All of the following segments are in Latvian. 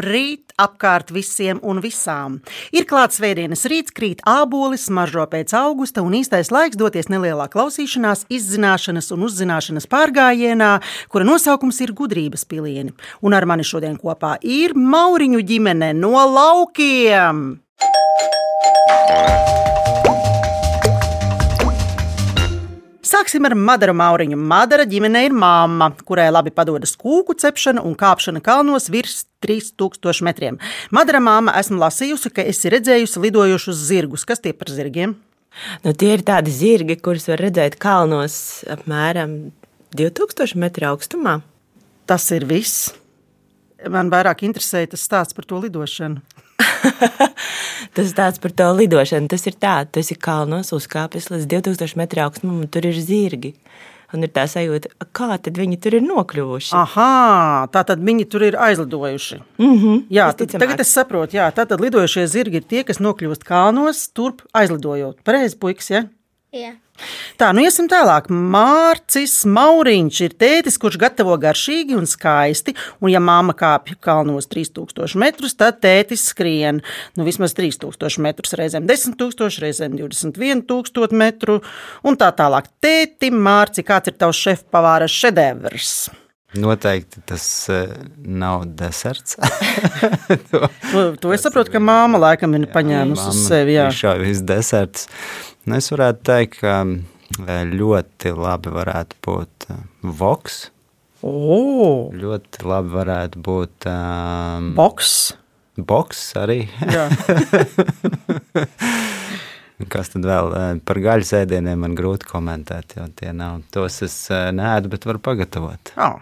Labrīt apkārt visiem un visām! Ir klāts svētdienas rīts, krīt ābolis, smaržo pēc augusta un īstais laiks doties nelielā klausīšanās, izzināšanas un uzzināšanas pārgājienā, kura nosaukums ir gudrības pilieni. Un ar mani šodien kopā ir Mauriņu ģimene no laukiem! Sāksim ar Madaru Mauriņu. Madara ģimene ir māma, kurai labi padodas kūku cepšana un kāpšana kalnos virs 3000 metriem. Madara māma esmu lasījusi, ka esi redzējusi lidojošus zirgus. Kas tie par zirgiem? Nu, tie ir tādi zirgi, kurus var redzēt kalnos apmēram 2000 metru augstumā. Tas ir viss. Man vairāk interesēja tas stāsts par to lidošanu. tas tāds par to lidošanu. Tas ir tā, tu esi kalnos uzkāpis līdz 2000 metru augstumam, un tur ir zirgi. Un ir tā sajūta, kā tad viņi tur ir nokļuvuši. Aha, tā tad viņi tur ir aizlidojuši. Mm -hmm, jā, tad, tagad es saprotu, jā, tā tad lidojošie zirgi ir tie, kas nokļūst kalnos, turp aizlidojot. Pareizi, puikas, ja? Jā. Tā, nu iesim tālāk. Mārcis Mauriņš ir tētis, kurš gatavo garšīgi un skaisti. Un, ja māma kāpj kalnos 3000 metrus, tad tētis skrien nu, vismaz 3000 metrus, reizēm 10,000, reizēm 21,000 metru un tā tālāk. Tēti, Mārci, kāds ir tavs šefpavāra šedevrs? Noteikti tas uh, nav deserts. to, to, to es saprotu, ka māma laikam ir paņēmusi uz sevi. Jā, tā ir deserts. Nu, es varētu teikt, ka ļoti labi varētu būt voks. Oh. Ļoti labi varētu būt um, boks. Boks arī. Kas tad vēl par gaļas ēdieniem man grūti komentēt, jo tie nav. Tos es neēdu, bet varu pagatavot. Oh.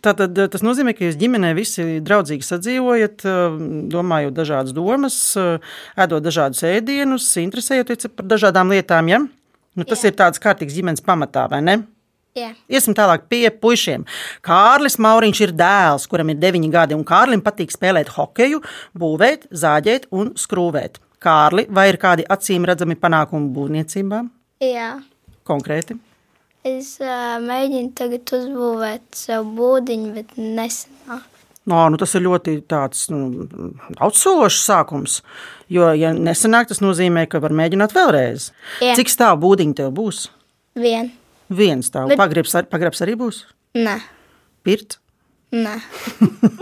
Tātad tas nozīmē, ka jūs ģimenē visi draudzīgi sadzīvojat, domājot dažādas domas, ēdot dažādus ēdienus, interesējoties par dažādām lietām. Ja? Nu, tas Jā. ir tāds kārtīgs ģimenes pamatā, vai ne? Jā. Iesim tālāk pie puišiem. Kārlis Mauriņš ir dēls, kuram ir 9 gadi, un Kārlim patīk spēlēt hokeju, būvēt, zāģēt un skrūvēt. Kārli, vai ir kādi acīm redzami panākumi būvniecībā? Jā. Konkrēti? Es uh, mēģinu tagad uzbūvēt sev būdiņu, bet nesenāk. No, nu tas ir ļoti tāds nu, daudzsološs sākums. Jo, ja nesanāk, tas nozīmē, ka var mēģināt vēlreiz. Jā. Cik stāvu būdiņu tev būs? Vien. Viens stāv. Bet... Pagrabs, ar, pagrabs arī būs? Nē. Pirt? Nē.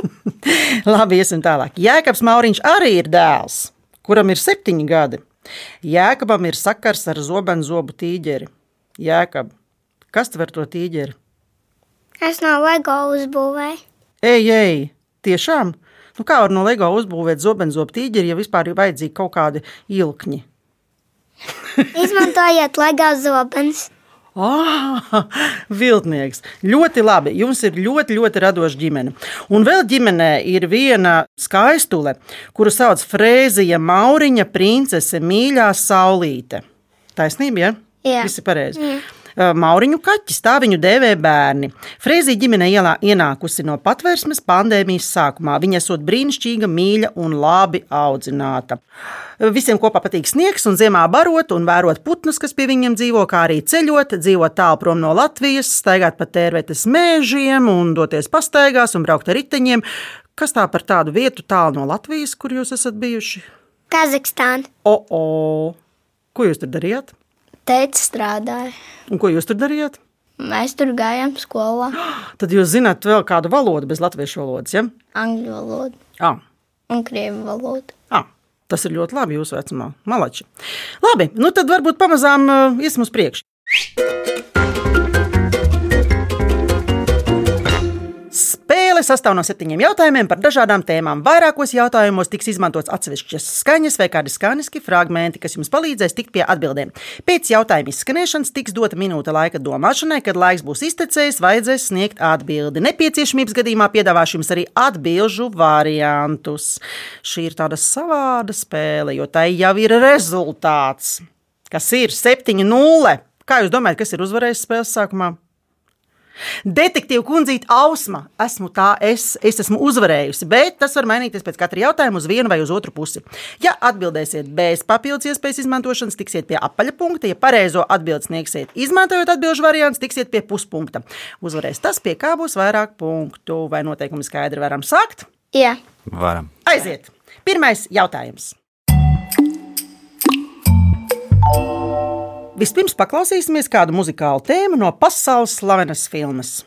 Labi, iesim tālāk. Jēkabs Mauriņš arī ir dēls, kuram ir septiņi gadi. Jēkabam ir sakars ar zobenu zobu tīģeri. Jēkab, kas tver to tīģeri? Es no LEGO uzbūvēju. Ej, ej, tiešām! Nu, kā var no LEGO uzbūvēt zobenzobu tīģeri, ja vispār ir vajadzīgi kaut kādi ilkņi? Izmantojiet LEGO zobens. Ah, viltnieks. Ļoti labi. Jums ir ļoti, ļoti radoša ģimene. Un vēl ģimenē ir viena skaistule, kuru sauc Frēzija Mauriņa, princese mīļā saulīte. Taisnība, ja? Jā. Visi pareizi. Jā. Mauriņu kaķis, tā viņu dēvē bērni. Frēzī ģimene ielā ienākusi no patvērsmes pandēmijas sākumā. Viņa esot brīnišķīga, mīļa un labi audzināta. Visiem kopā patīk sniegs un ziemā barot un vērot putnus, kas pie viņiem dzīvo, kā arī ceļot, dzīvot tālu prom no Latvijas, staigāt pa tērvetes mēžiem un doties pastaigās un braukt ar riteņiem. Kas tā par tādu vietu tālu no Latvijas, kur jūs esat bijuši? Kazahstāna. O, o, ko jūs tur darījāt? Teica strādāja. Un ko jūs tur darījāt? Mēs tur gājām skolā. Tad jūs zināt vēl kādu valodu bez latviešu valodas, ja? Angļu valodu. Ah. Un krievu valodu. Ah. Tas ir ļoti labi jūsu vecumā. Malači. Labi, nu tad varbūt pamazām uh, iesim uz priekšu. Spēle sastāv no septiņiem jautājumiem par dažādām tēmām. Vairākos jautājumos tiks izmantots atsevišķas skaņas vai kādi skaņiski fragmenti, kas jums palīdzēs tikt pie atbildēm. Pēc jautājuma izskanēšanas tiks dota minūte laika domāšanai, kad laiks būs iztecējis, vajadzēs sniegt atbildi. Nepieciešamības gadījumā piedāvāšu jums arī atbildžu variantus. Šī ir tāda savāda spēle, jo tai jau ir rezultāts, kas ir 7-0. Kā jūs domājat, kas ir uzvarējis spēles sākumā? Detektīva kundzīte Ausma, esmu tā, es, es esmu uzvarējusi, bet tas var mainīties pēc katra jautājuma uz vienu vai uz otru pusi. Ja atbildēsiet bez papildus iespējas izmantošanas, tiksiet pie apaļa punkta, ja pareizo atbildi sniegsiet, izmantojot atbildžu variantu, tiksiet pie puspunkta. Uzvarēs tas, pie kā būs vairāk punktu, vai noteikumi skaidri varam sākt. Jā, Varam. Aiziet! Pirmais jautājums. Vispirms paklausīsimies kādu muzikālu tēmu no pasaules slavenas filmas.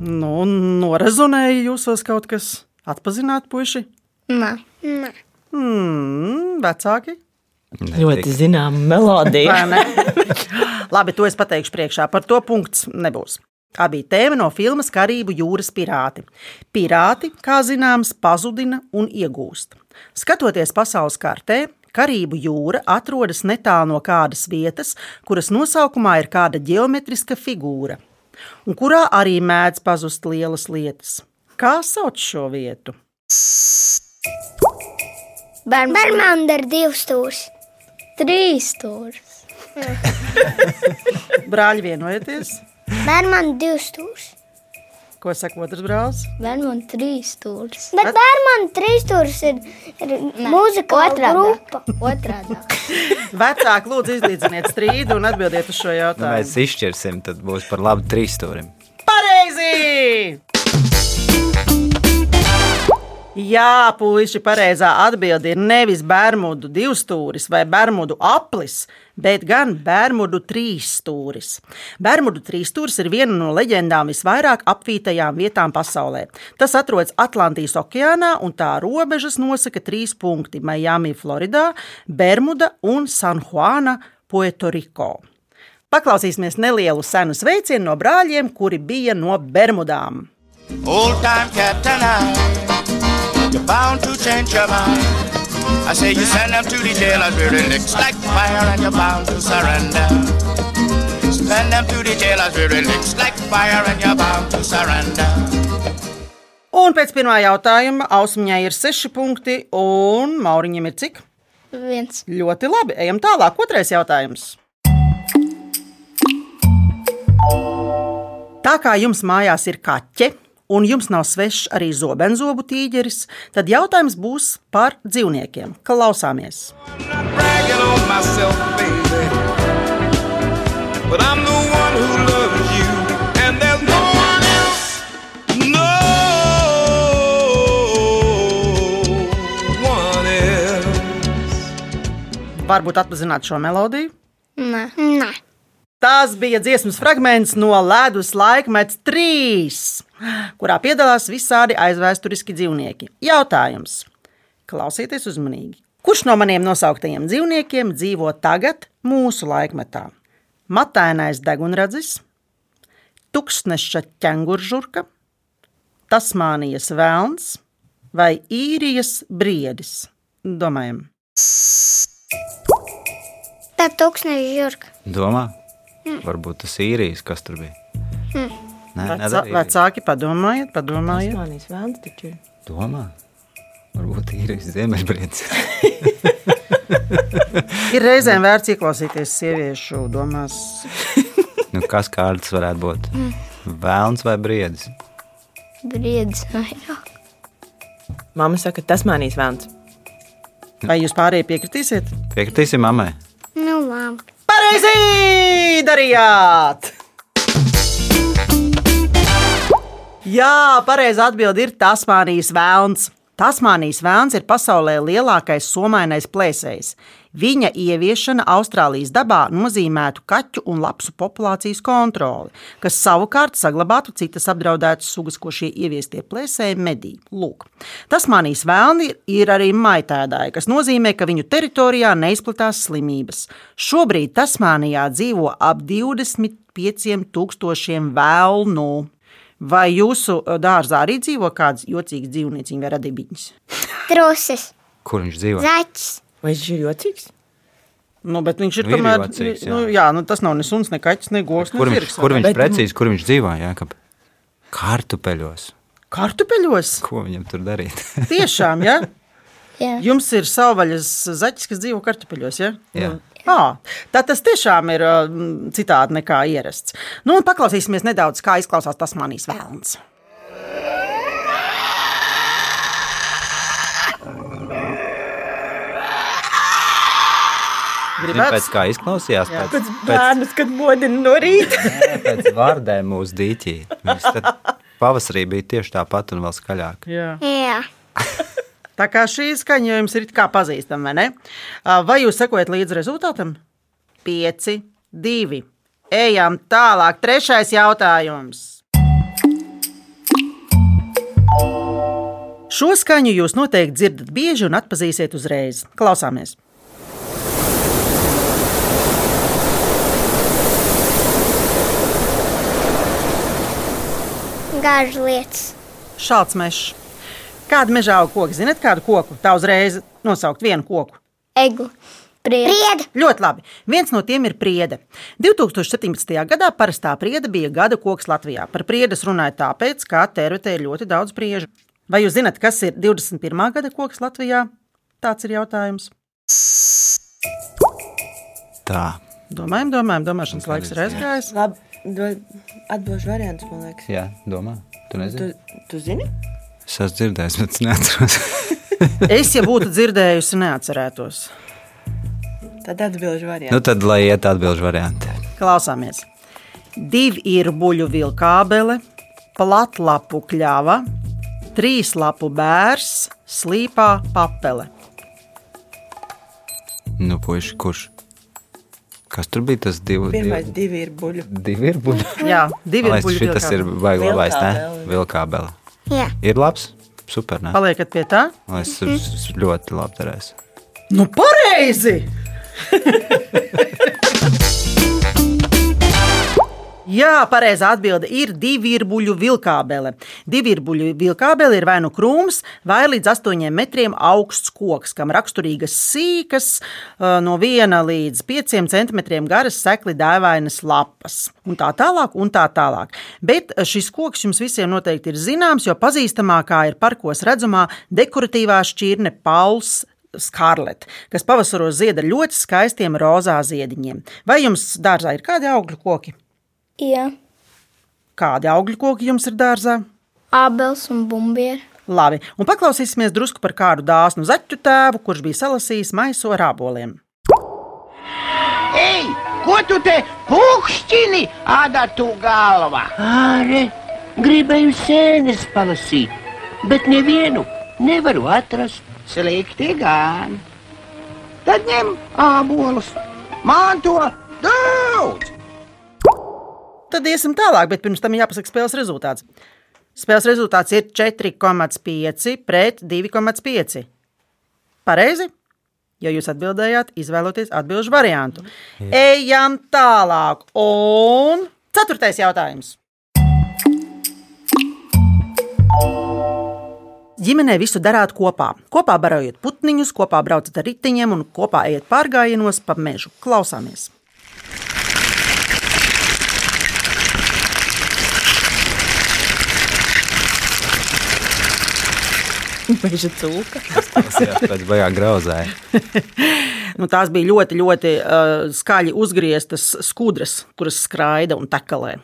Nu, norezonēja jūsos kaut kas. Atpazināt, puiši? nē, nē. Hmm, vecāki. Ļoti zināma melodija. Labi, to es pateikšu priekšā. Par to punkts nebūs. Tā bija tēma no filmas Karību jūras pirāti. Pirāti, kā zināms, pazudina un iegūst. Skatoties pasaules kartē, Karību jūra atrodas netālu no kādas vietas, kuras nosaukumā ir kāda geometriska figūra, un kurā arī mēdz pazust lielas lietas. Kā sauc šo vietu? Bērnam ir divs stūris. Trīs stūris. Brāļi vienojieties, Bērnam ir divs stūris. ko saka otrs brālis? Bērnam trīs stūris. Bet bērnam trīs stūris ir, ir mūzika grupa. Otrādi. Vecāki, lūdzu, izlīdziniet strīdu un atbildiet uz šo Nu, jautājumu. mēs izšķirsim, tad būs par labu trīs stūrim. Pareizi! Jā, puiši, pareizā atbilde ir nevis Bermudu divstūris vai Bermudu aplis, bet gan Bermudu trīsstūris. Bermudu trīsstūris ir viena no leģendām visvairāk apvītajām vietām pasaulē. Tas atrodas Atlantijas okeānā, un tā robežas nosaka trīs punkti - Miami, Floridā, Bermuda un San Juana, Puertoriko. Paklausīsimies nelielu senu sveicienu no brāļiem, kuri bija no Bermudām. Old time captain, I, you're bound to change your mind. I say you send them to the jail as where it licks like fire and you're bound to surrender. Send them to the jail as where it licks like fire and you're bound to surrender. Un pēc pirmā jautājuma Ausmiņai ir seši punkti, un Mauriņam ir cik? Viens. Ļoti labi, ejam tālāk. Otrais jautājums. Tā kā jums mājās ir kaķe, un jums nav svešs arī zobenzobu tīģeris, tad jautājums būs par dzīvniekiem. Klausāmies! Myself. But I'm the one who loves you, and there's no one else. No one else. Varbūt atpazināt šo melodiju. Nē. Nē, Tas bija dziesmas fragments no Ledus laikmets 3, kurā piedalās visādi aizvēsturiski dzīvnieki. Jautājums. Klausieties uzmanīgi. Kurš no maniem nosauktajiem dzīvniekiem dzīvo tagad, mūsu laikmetā? Matainais degunradzis, tūkstneša ķenguržurka, Tasmānijas vēlns vai īrijas briedis? Domājam, tā tūkstneša žurka. Domā? Varbūt tas īrijas, kas tur bija. Nē, Vecā, īrijas. vecāki, padomājiet, padomājiet. Tasmānijas vēlns taču ir. Domā? Varbūt īrijas ziemeļbriedis. Ir reizēm vērts ieklausīties sieviešu domās. nu, kas kārtas varētu būt? Vēlns vai briedis? Briedis vairāk. Māma saka, Tasmānijas vēlns. Vai jūs pārējie piekritīsiet? Piekritīsim mammai. Nu, labi. Pareizi darījāt! Jā, pareizā atbilde ir Tasmānijas vēlns. Tasmānijas vēlns ir pasaulē lielākais somainais plēsējs. Viņa ieviešana Austrālijas dabā nozīmētu kaķu un lapsu populācijas kontroli, kas savukārt saglabātu citas apdraudētas sugas, ko šie ieviestie plēsēji medī. Lūk, Tasmānijas vēlni ir arī maitēdāji, kas nozīmē, ka viņu teritorijā neizplatās slimības. Šobrīd Tasmānijā dzīvo ap 25,000 vēlnu. Vai jūsu dārzā arī dzīvo kāds jocīgs dzīvnieciņš vai radībiņš? Trusis, Kur viņš dzīvo? zaķis, Vai viņš ir jocīgs? Nu, bet viņš ir Nu, ir tomēr. jocīgs, jā. nu, jā, nu, tas nav ne suns, ne kaķis, ne govs. Kur ne viņš, kur viņš Bet- precīzi, kur viņš dzīvo? Jā, ka kartupeļos. Kartupeļos? Ko viņam tur darīt? Tiešām, jā. Jā. Jums ir savvaļas zaķis, kas dzīvo kartupeļos, jā? Jā. À, tā tas tiešām ir citādi nekā ierasts. Nu, paklausīsimies nedaudz, kā izklausās tas manīs vēlns. Gribētu pēc kā izklausījās. Jā. Pēc, pēc bērnus, kad modina no rīta. jā, pēc vārdēm mūsu dīķī. Pavasarī bija tieši tāpat un vēl skaļāk. Jā. jā. Tā kā šī skaņa jau jums ir kā pazīstama, vai ne? Vai jūs sekojat līdzi rezultātam? 5, 2. Ejam tālāk. Trešais jautājums. Šo skaņu jūs noteikti dzirdat bieži un atpazīsiet uzreiz. Klausāmies! Gāžu lietas. Šāds mežs. Kāda meža auga koka? Zinat, kādu koku? Tā uzreiz nosaukt vienu koku. Egu. Prieda. Prieda. Ļoti labi. Viens no tiem ir priede. 2017. gadā parastā priede bija gada koks Latvijā. Par priedes runāja tāpēc, ka tervitē ir ļoti daudz priežu. Vai jūs zināt, kas ir 21. gada koks Latvijā? Tāds ir jautājums. Tā. Domājam, domājam, domāšanas laiks ir aizgājis. Labi, atbildžu variants, man liekas. Jā, domā. Tu nezini? Tu, tu zini? Es esmu dzirdējis, bet es neatceros. Es, ja būtu dzirdējusi, neatcerētos. Tad atbildžu variants. nu, tad lai iet atbildžu varianti. Klausāmies. Divi ir buļbuļu vilkābele, platlapu kļava, trīs lapu bērs, slīpā papele. Nu, puiši, kurš? Kas tur bija tas divi? Pirmais divi ir buļu. divi ir buļbuļi. Jā, divi ir buļbuļu šis ir baigi labais, ne? Vilkābele. Vilkābele. Jā. Ir labs? Super, ne? Paliekat pie tā? Es es ļoti labi derēs. Nu, pareizi! Jā, pareizā atbilde ir divirbuļu vilkābele. Divirbuļu vilkābele ir vai nu krūms, vai līdz 8 metriem augsts koks, kam raksturīgas sīkas, no 1 līdz 5 centimetriem garas sekli dēvainas lapas. Un tā tālāk, un tā tālāk. Bet šis koks jums visiem noteikti ir zināms, jo pazīstamākā ir parkos redzamā dekoratīvā šķirne Pauls skarlete, kas pavasaros zied ar ļoti skaistiem rozā ziediņiem. Vai jums dārzā ir kādi augļu koki? Jā. Kādi augļu koki jums ir dārzā? Ābels un bumbieri. Labi, un paklausīsimies drusku par kādu dāsnu zaķu tēvu, kurš bija salasījis maisu ar āboliem. Ei, ko tu te pukšķini, ādatu galva? Āre, gribēju sēnes palasīt, bet nevienu nevaru atrast. Slikti gan. Tad ņem ābolus, man to daudz. Tad iesim tālāk, bet pirms tam jāpasaka spēles rezultāts. Spēles rezultāts ir 4,5 pret 2,5. Pareizi? Ja jūs atbildējāt, izvēloties atbildžu variantu. Ejam tālāk. Un ceturtais jautājums. Ģimenē visu darāt kopā. Kopā barojat putniņus, kopā braucat ar riteņiem un kopā ejat pārgājienos pa mežu. Klausāmies! Meža cūka. Jā, pēc baigā grauzāja. Nu, tās bija ļoti, ļoti uh, skaļi uzgrieztas skudras, kuras skraida un tekalē.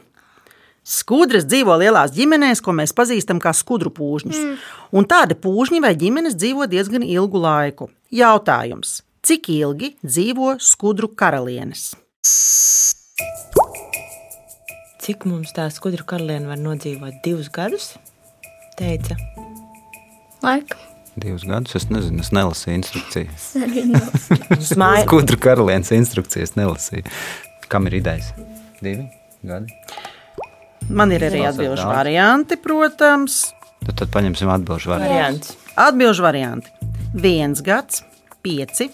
Skudras dzīvo lielās ģimenēs, ko mēs pazīstam kā skudru pūžņus. Mm. Un tādi pūžņi vai ģimenes dzīvo diezgan ilgu laiku. Jautājums: cik ilgi dzīvo skudru karalienes? Cik mums tā skudru karaliene var nodzīvot? Divus gadus? Teica. Laikam. Divus gadus es nezinu, es nelasīju instrukcijas. Arī nav. Smai... Skudru karalienes instrukcijas nelasīju. Kam ir idejas? Divi gadi. Man ir arī atbildžu varianti, protams. Tad, tad paņemsim atbildžu variantu. Atbildžu varianti - viens gads, pieci,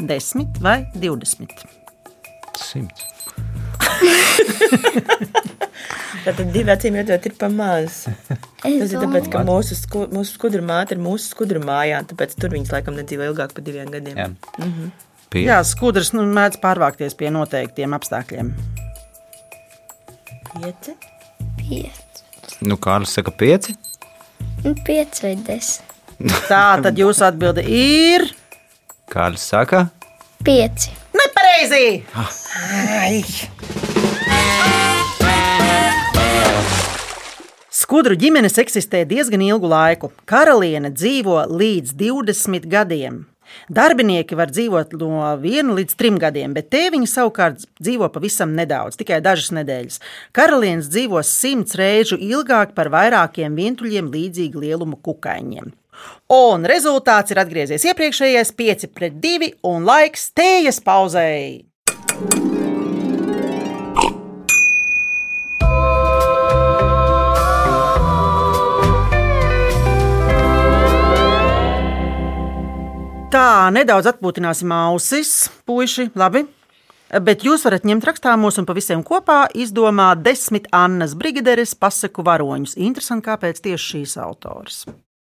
desmit vai divdesmit. Simts. Tātad divi acīm redzot, ir pa maz. Es Tas ir tāpēc, ka mūsu, sku, mūsu skudra māte ir mūsu skudra mājā, tāpēc tur viņas laikam nedzīvo ilgāk par diviem gadiem. Jā. Mhm. Pieci. Jā, skudras nu, mēdz pārvākties pie noteiktiem apstākļiem. Pieci. pieci. Nu, Kārlis saka, pieci. Nu, pieci vai desmit. Tā tad jūsu atbilde ir Kārlis saka, Pieci. Nepareizi. Ai. Skudru ģimenes eksistē diezgan ilgu laiku. Karaliene dzīvo līdz 20 gadiem. Darbinieki var dzīvot no viena līdz trim gadiem, bet tēviņi savukārt dzīvo pavisam nedaudz, tikai dažas nedēļas. Karalienes dzīvo simts reižu ilgāk par vairākiem vientuļiem līdzīgu lielumu kukaiņiem. Un rezultāts ir atgriezies iepriekšējais 5 pret 2 un laiks tējas pauzei. Tā, nedaudz atpūtināsim ausis, puiši, labi. Bet jūs varat ņemt rakstāmos un pa visiem kopā izdomāt desmit Annas Brigaderes pasaku varoņus. Interesanti, kāpēc tieši šīs autors.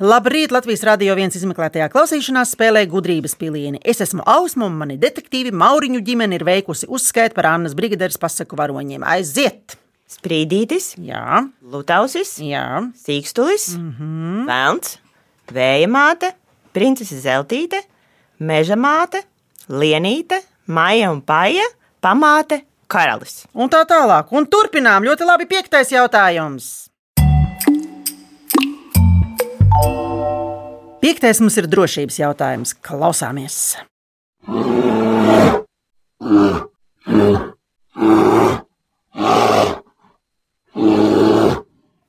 Labrīt! Latvijas radio viens izmeklētajā klausīšanās spēlē gudrības pilieni. Es esmu Ausma, un mani detektīvi Mauriņu ģimene ir veikusi uzskaitu par Annas brigaderes pasaku varoņiem. Aiziet! Sprīdītis, Jā, Lutausis, jā. Sīkstulis, mm -hmm. Velns, Vēja māte, Princese Zeltīte, Meža māte, Lienīte, Maija un Paja, Pamāte, Karalis. Un tā tālāk. Un turpinām. Ļoti labi. Piektais jautājums. Piektais mums ir drošības jautājums. Klausāmies!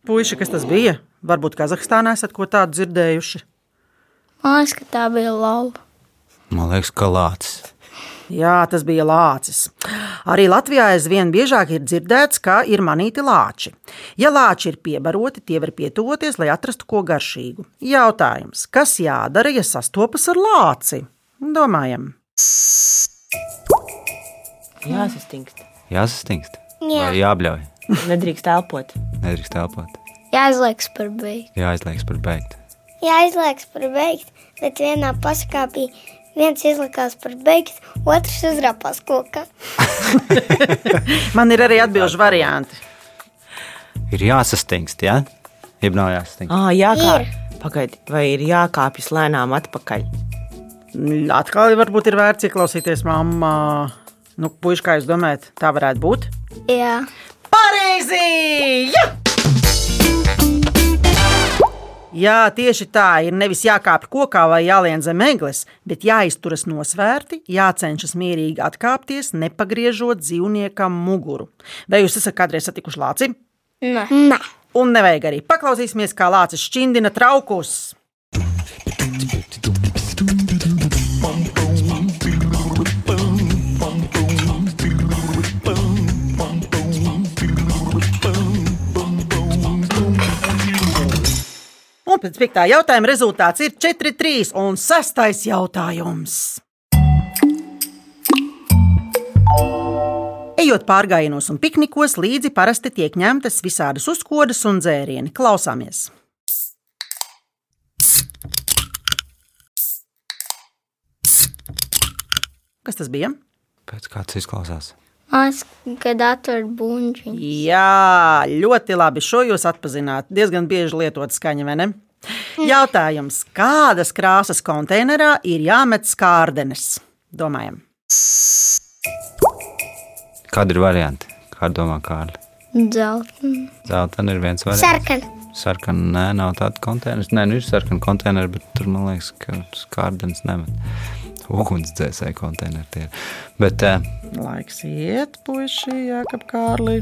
Puisi, kas tas bija? Varbūt Kazahstānā esat ko tādu dzirdējuši. Man liekas, ka tā bija lauva. Man liekas, ka lācis. Jā, tas bija lācis. Arī Latvijā aizvien biežāk ir dzirdēts, ka ir manīti lāči. Ja lāči ir piebaroti, tie var pietuvoties, lai atrastu ko garšīgu. Jautājums, kas jādara, ja sastopas ar lāci? Domājam, Jāsastingst. Jāsastingst. Jā. Vai jābļauj. Nedrīkst elpot. Nedrīkst telpot. Jāizliekas par beigtu. Jāizliekas par beigtu. Jāizliekas par beigtu, bet vienā pasakā bija viens izlikās par beigtu, otrs uzrāpās kokā. man ir arī atbildžu varianti. Ir jāsastingst, jā? Ja? Jeb nav jāsastingst. Ah, jākāp. Pagaidi, vai ir jākāpjas lēnām atpakaļ? Atkal varbūt ir vērts ieklausīties mammā. Nu, puiši, kā jūs domājat, tā varētu būt? Jā. Pareizi! Jā! Jā, tieši tā ir. Nevis jākāpj kokā vai jālien zem eglis, bet jāizturas nosvērti, jācenšas mierīgi atkāpties, nepagriežot dzīvniekam muguru. Vai jūs esat kādreiz satikuši lāci? Nē. Nē, Un nevajag arī paklausīsimies, kā lācis šķindina traukus. Pēc piektā jautājuma rezultāts ir 4-3 un sastais jautājums. Ejot pārgājienos un piknikos, līdzi parasti tiek ņemtas visādas uzkodas un dzērieni. Klausāmies! Kas tas bija? Pēc kā tas izklausās? Atver buļbuļsāģi. Jā, ļoti labi. Šo jūs atpazināt. Diezgan bieži lietot skaņa, vai ne? Jautājums, kādas krāsas konteinerā ir jāmet skārdenes? Domājam, Kādi ir varianti? Kā domā Kārli? Dzelteni. Zelta ir viens variants. sarkan. Sarkana, nē, nav tāda konteineris. Nē, nu ir sarkana konteineri, bet tur man liekas, ka skārdens nemet. Ugunsdzēsēji konteineri tie ir. Bet uh, laiks iet, puiši, Jākap Kārli.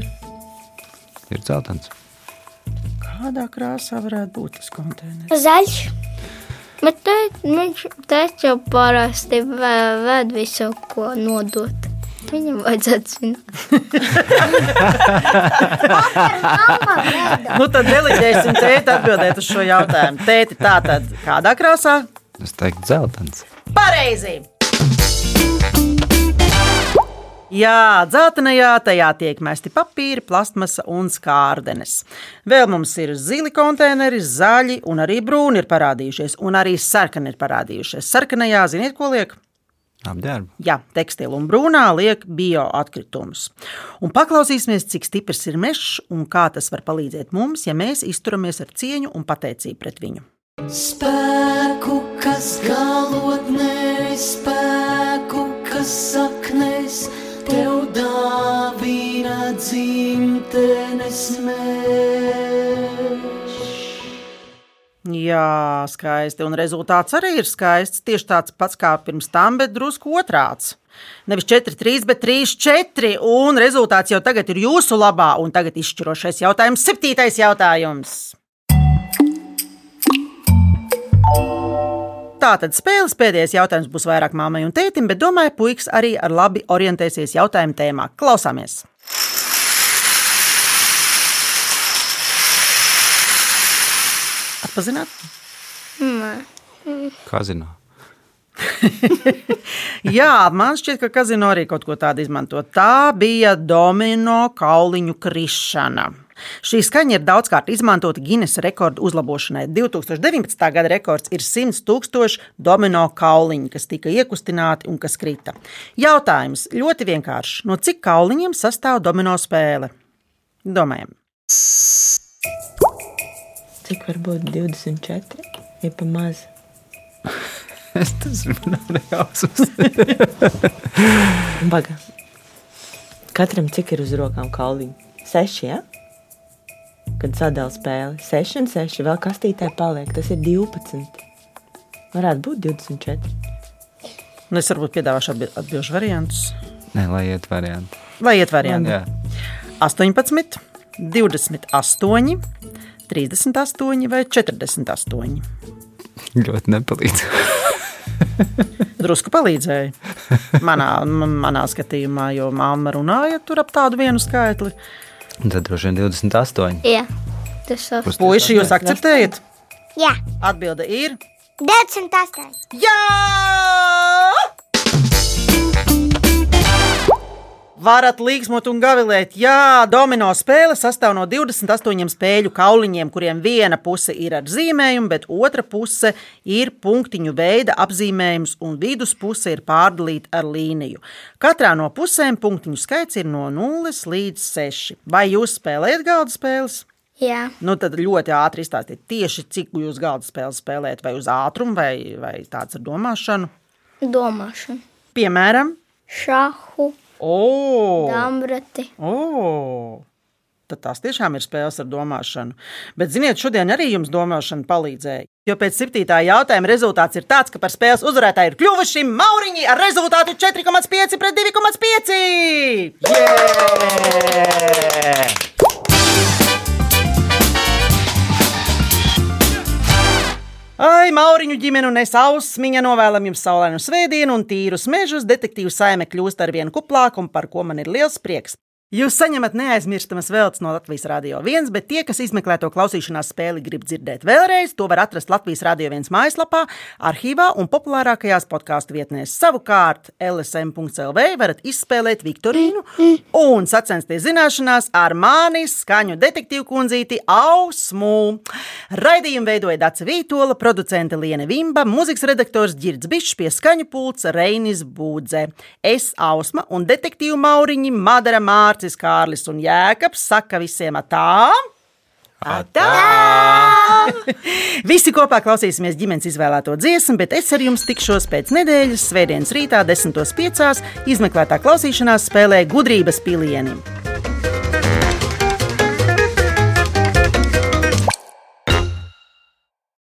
ir dzeltens. Kādā krāsā varētu būt tas konteiners? Zaļš. Bet te, viņš teica jau parasti vē- ved visu, ko nodot. Viņam vajadzētu zināt. Nu, tad deliģēsim tēti atbildēt uz šo jautājumu. Tēti, tā tad kādā krāsā? Es teiktu, dzeltens. Pareizi! Jā, dzeltenajā tajā tiek mesti papīri, plastmasa un skārdenes. Vēl mums ir zili konteineri, zaļi un arī brūni ir parādījušies, un arī sarkani ir parādījušies. Sarkanajā, ziniet, ko liek? Apģērbu. Jā, tekstila un brūnā liek bioatkritumus. Un paklausīsimies, cik stiprs ir mežs un kā tas var palīdzēt mums, ja mēs izturamies ar cieņu un pateicību pret viņu. Spēku, kas galotnē, spēku, kas saknēs, tev dāvina dzimtenes mežs. Jā, skaisti. Un rezultāts arī ir skaists. Tieši tāds pats kā pirms tam, bet drusku otrāds. Nevis 4, 3, bet 3, 4. Un rezultāts jau tagad ir jūsu labā. Un tagad izšķirošais jautājums, septītais jautājums. Tātad spēles pēdējais jautājums būs vairāk mammai un tētim, bet domāju, puikas arī ar labi orientēsies jautājuma tēmā. Klausāmies! Atpazināt? Kazino. Jā, man šķiet, ka kazino arī kaut ko tādu izmanto. Tā bija domino kauliņu krišana. Šī skaņa ir daudzkārt izmantota Guinness rekordu uzlabošanai. 2019. gada rekords ir 100 tūkstoši domino kauliņu, kas tika iekustināti un kas krita. Jautājums ļoti vienkāršs. No cik kauliņiem sastāv domino spēle? Domājam. Cik var būt 24? Ir pa maz. Tas ir reāls. Baga. Katram cik ir uz rokām kauliņi? Seši, ja? Kad sadala spēli. Seši un seši. Vēl kastītē paliek. Tas ir 12. Varētu būt 24. Nu, es varbūt piedāvāšu atbi- atbildžu variantus. Nē, lai iet varianti. Lai iet varianti. Jā. 18, 28, 38 vai 48. Ļoti nepalīdz. Drusku palīdzēja manā, manā skatījumā, jo mamma runāja tur ap tādu vienu skaitli. Un Tad droši vien 28. Jā, tas ir. Pusi- Puisi, jūs akceptējat? Jā, Atbilde ir 28. Jā! Varat līgsmot un gavilēt. Jā, domino spēle sastāv no 28 spēļu kauliņiem, kuriem viena puse ir ar zīmējumu, bet otra puse ir punktiņu veida apzīmējums, un viduspuse ir pārdalīta ar līniju. Katrā no pusēm punktiņu skaits ir no 0 līdz 6. Vai jūs spēlējat galda spēles? Jā, Nu, tad ļoti ātri izstāstiet, tieši cik jūs galda spēles spēlējat, vai uz ātrumu, vai, vai tāds ar domāšanu. domāšana. Piemēram, Šāhu, oh, dambrati. oh. Tad tās tiešām ir spēles ar domāšanu. Bet, ziniet, šodien arī jums domāšana palīdzēja. Jo pēc septītā jautājuma rezultāts ir tāds, ka par spēles uzvarētāju ir kļuvuši Mauriņi ar rezultātu 4,5 pret 2,5. Yeah! Ai, Mauriņu ģimene un es ausmiņa novēlam jums saulainu svētdienu un tīrus mežus. Detektīvu saime kļūst ar vien kuplāku un par ko man ir liels prieks. Jūs saņemat neaizmirstamas veltes no Latvijas Rādio 1, bet tie, kas izmeklē to klausīšanās spēli, grib dzirdēt vēlreiz, to var atrast Latvijas Rādio 1 mājaslapā, arhīvā un populārākajās podkāstu vietnēs. Savukārt, LSM.CLV varat izspēlēt Viktorīnu un sacensties zināšanās ar mani skaņu detektīvu kundzīti Ausmu. Raidījumu veidoja Dāca Vītola, producente Liene Vimba, mūzikas redaktors Girds Bišs pie skaņu pults Reinis Būdze. Es, Ausma un detektīvu Mauriņi, Madara Mārcis, Kārlis un Jēkabs saka visiem atā! Atā! Visi kopā klausīsimies ģimenes izvēlēto dziesmu, bet es ar jums tikšos pēc nedēļas, svētdienas rītā, 10.5. izmeklētā klausīšanās spēlē gudrības pilieni.